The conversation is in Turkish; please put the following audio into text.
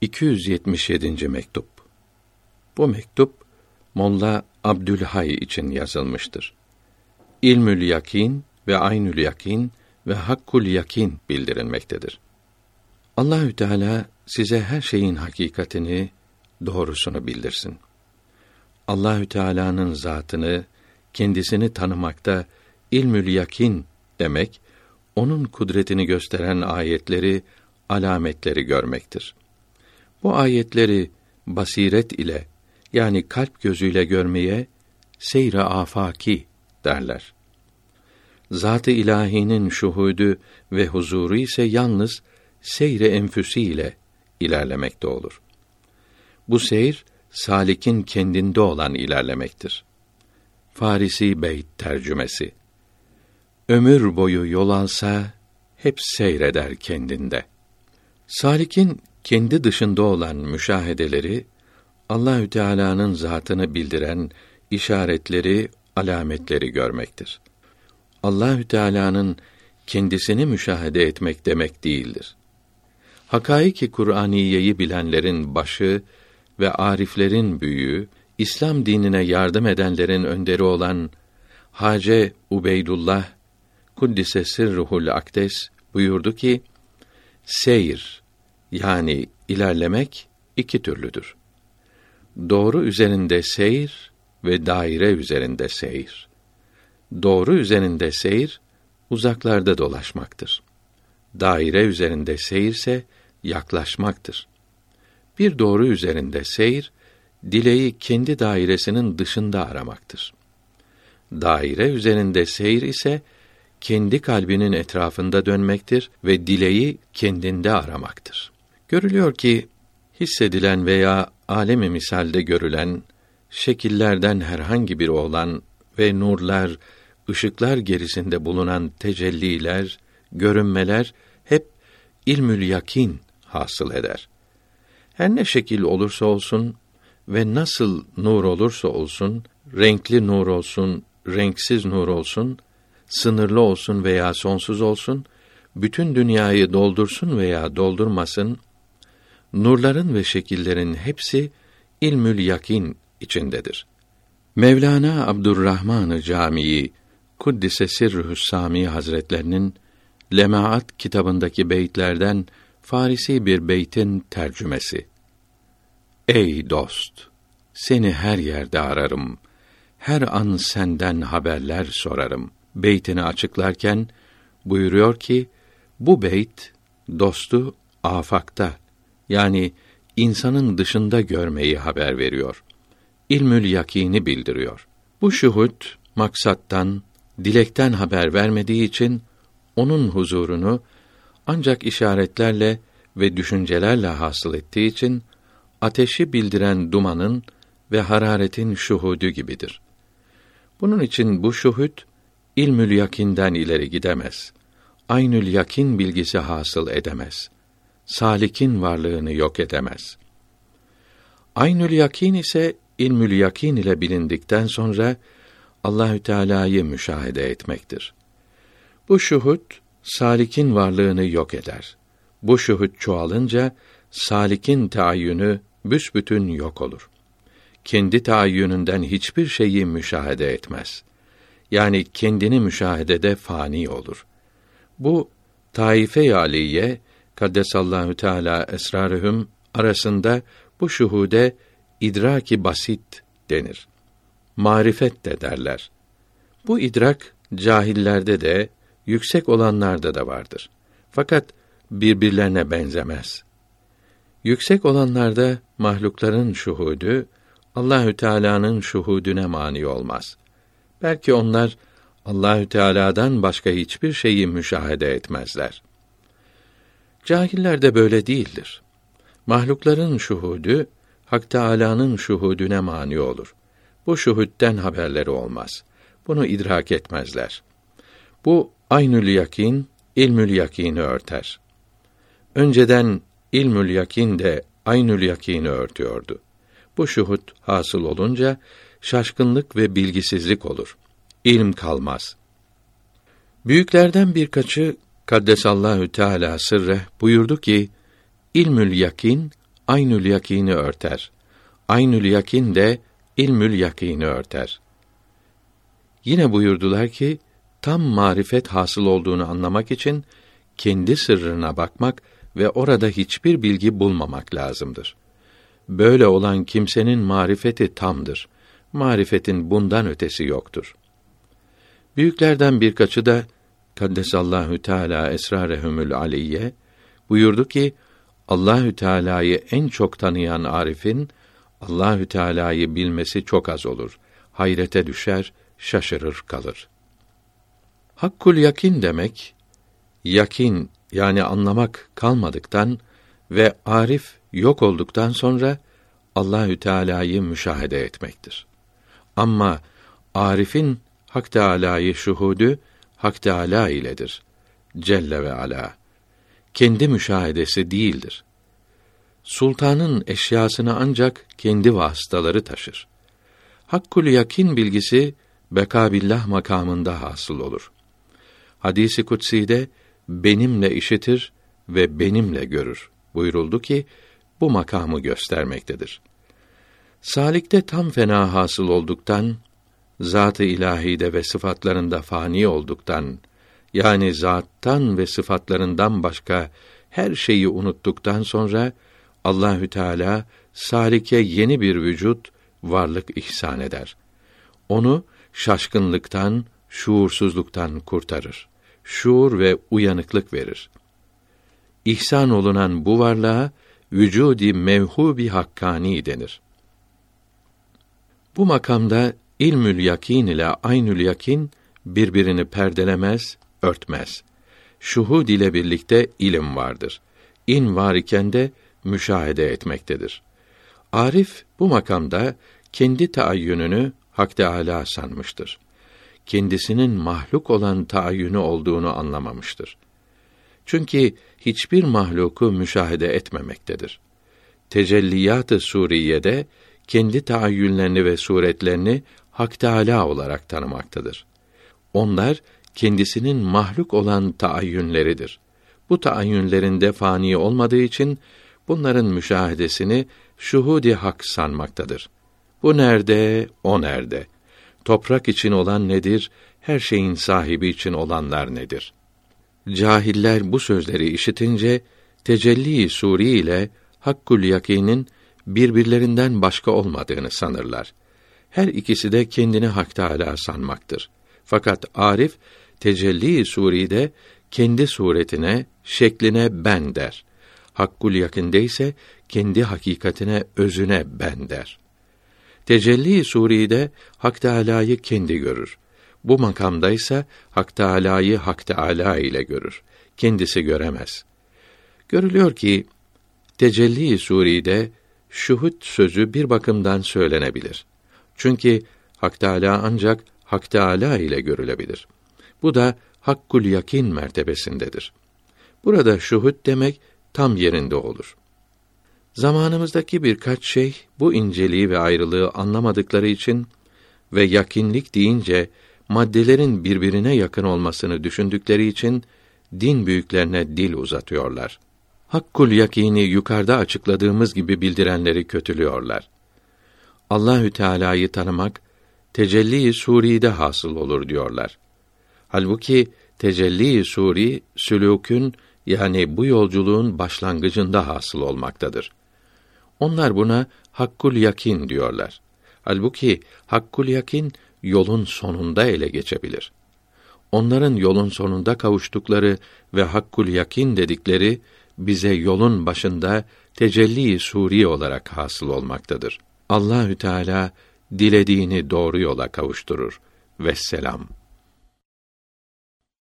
277. mektup. Bu mektup Molla Abdülhay için yazılmıştır. İlmül yakin ve aynül yakin ve hakkul yakin bildirilmektedir. Allahü Teala size her şeyin hakikatini, doğrusunu bildirsin. Allahü Teala'nın zatını, kendisini tanımakta ilmül yakin demek onun kudretini gösteren ayetleri, alametleri görmektir. Bu ayetleri basiret ile yani kalp gözüyle görmeye seyre afaki derler. Zat-ı ilahinin şuhudu ve huzuru ise yalnız seyre enfüsi ile ilerlemekte olur. Bu seyir salikin kendinde olan ilerlemektir. Farisi Beyt tercümesi. Ömür boyu yol alsa hep seyreder kendinde. Salikin kendi dışında olan müşahedeleri Allahü Teala'nın zatını bildiren işaretleri, alametleri görmektir. Allahü Teala'nın kendisini müşahede etmek demek değildir. Hakaiki Kur'aniyeyi bilenlerin başı ve ariflerin büyüğü, İslam dinine yardım edenlerin önderi olan Hace Ubeydullah Kuddise Sirruhul Akdes buyurdu ki, seyir yani ilerlemek iki türlüdür. Doğru üzerinde seyir ve daire üzerinde seyir. Doğru üzerinde seyir uzaklarda dolaşmaktır. Daire üzerinde seyirse yaklaşmaktır. Bir doğru üzerinde seyir dileği kendi dairesinin dışında aramaktır. Daire üzerinde seyir ise kendi kalbinin etrafında dönmektir ve dileği kendinde aramaktır. Görülüyor ki hissedilen veya alemi misalde görülen şekillerden herhangi biri olan ve nurlar, ışıklar gerisinde bulunan tecelliler, görünmeler hep ilmül yakin hasıl eder. Her ne şekil olursa olsun ve nasıl nur olursa olsun, renkli nur olsun, renksiz nur olsun, sınırlı olsun veya sonsuz olsun, bütün dünyayı doldursun veya doldurmasın, nurların ve şekillerin hepsi ilmül yakin içindedir. Mevlana Abdurrahman Camii Kuddise Sirruhus Sami Hazretlerinin Lemaat kitabındaki beytlerden Farisi bir beytin tercümesi. Ey dost, seni her yerde ararım. Her an senden haberler sorarım. Beytini açıklarken buyuruyor ki bu beyt dostu afakta yani insanın dışında görmeyi haber veriyor. İlmül yakini bildiriyor. Bu şuhut maksattan, dilekten haber vermediği için onun huzurunu ancak işaretlerle ve düşüncelerle hasıl ettiği için ateşi bildiren dumanın ve hararetin şuhudu gibidir. Bunun için bu şuhut ilmül yakinden ileri gidemez. Aynül yakin bilgisi hasıl edemez. Salikin varlığını yok edemez. Aynül yakin ise ilmül yakin ile bilindikten sonra Allahü Teala'yı müşahede etmektir. Bu şuhut salikin varlığını yok eder. Bu şuhut çoğalınca salikin tayyünü büsbütün yok olur. Kendi tayyününden hiçbir şeyi müşahede etmez. Yani kendini müşahedede fani olur. Bu taife aliye kaddesallahu teala esrarühüm arasında bu şuhude idraki basit denir. Marifet de derler. Bu idrak cahillerde de yüksek olanlarda da vardır. Fakat birbirlerine benzemez. Yüksek olanlarda mahlukların şuhudu Allahü Teala'nın şuhudüne mani olmaz. Belki onlar Allahü Teala'dan başka hiçbir şeyi müşahede etmezler. Cahiller de böyle değildir. Mahlukların şuhudu Hak Teâlâ'nın şuhudüne mani olur. Bu şuhudden haberleri olmaz. Bunu idrak etmezler. Bu aynül yakin, ilmül yakini örter. Önceden ilmül yakin de aynül yakini örtüyordu. Bu şuhud hasıl olunca şaşkınlık ve bilgisizlik olur. İlm kalmaz. Büyüklerden birkaçı Kaddesallahu Teala sırre buyurdu ki ilmül yakin aynül yakini örter. Aynül yakin de ilmül yakini örter. Yine buyurdular ki tam marifet hasıl olduğunu anlamak için kendi sırrına bakmak ve orada hiçbir bilgi bulmamak lazımdır. Böyle olan kimsenin marifeti tamdır. Marifetin bundan ötesi yoktur. Büyüklerden birkaçı da Kaddesallahu Teala esrarehumul aliyye buyurdu ki Allahü Teala'yı en çok tanıyan arifin Allahü Teala'yı bilmesi çok az olur. Hayrete düşer, şaşırır kalır. Hakkul yakin demek yakin yani anlamak kalmadıktan ve arif yok olduktan sonra Allahü Teala'yı müşahede etmektir. Ama arifin Hak Teala'yı şuhudu Hak Teala iledir. Celle ve Ala. Kendi müşahedesi değildir. Sultanın eşyasını ancak kendi vasıtaları taşır. Hakkul yakin bilgisi bekabillah makamında hasıl olur. Hadisi kutsi'de benimle işitir ve benimle görür buyuruldu ki bu makamı göstermektedir. Salikte tam fena hasıl olduktan zat-ı ilahide ve sıfatlarında fani olduktan yani zattan ve sıfatlarından başka her şeyi unuttuktan sonra Allahü Teala salike yeni bir vücut, varlık ihsan eder. Onu şaşkınlıktan, şuursuzluktan kurtarır. Şuur ve uyanıklık verir. İhsan olunan bu varlığa vücudi mevhubi hakkani denir. Bu makamda ilmül yakin ile aynül yakin birbirini perdelemez, örtmez. Şuhud ile birlikte ilim vardır. İn var iken de müşahede etmektedir. Arif bu makamda kendi taayyününü Hak Teâlâ sanmıştır. Kendisinin mahluk olan taayyünü olduğunu anlamamıştır. Çünkü hiçbir mahluku müşahede etmemektedir. Tecelliyat-ı Suriye'de kendi taayyünlerini ve suretlerini Hak Teâlâ olarak tanımaktadır. Onlar kendisinin mahluk olan taayyünleridir. Bu taayyünlerinde fani olmadığı için bunların müşahedesini şuhudi hak sanmaktadır. Bu nerede, o nerede? Toprak için olan nedir? Her şeyin sahibi için olanlar nedir? Cahiller bu sözleri işitince tecelli suri ile hakkul yakinin birbirlerinden başka olmadığını sanırlar. Her ikisi de kendini Hak Teâlâ sanmaktır. Fakat Arif tecelli suride kendi suretine, şekline ben der. Hakkul yakinde ise kendi hakikatine, özüne ben der. Tecelli suride Hak Teâlâ'yı kendi görür. Bu makamda ise Hak Teâlâ'yı Hak Teâlâ ile görür. Kendisi göremez. Görülüyor ki tecelli suride şuhut sözü bir bakımdan söylenebilir. Çünkü Hak Teâlâ ancak Hak Teâlâ ile görülebilir. Bu da hakkul yakin mertebesindedir. Burada şuhut demek tam yerinde olur. Zamanımızdaki birkaç şey bu inceliği ve ayrılığı anlamadıkları için ve yakinlik deyince maddelerin birbirine yakın olmasını düşündükleri için din büyüklerine dil uzatıyorlar. Hakkul yakini yukarıda açıkladığımız gibi bildirenleri kötülüyorlar. Allahü Teala'yı tanımak tecelli-i suride hasıl olur diyorlar. Halbuki tecelli-i suri sülûkün yani bu yolculuğun başlangıcında hasıl olmaktadır. Onlar buna hakkul yakin diyorlar. Halbuki hakkul yakin yolun sonunda ele geçebilir. Onların yolun sonunda kavuştukları ve hakkul yakin dedikleri bize yolun başında tecelli suri olarak hasıl olmaktadır. Allahü Teala dilediğini doğru yola kavuşturur. Vesselam.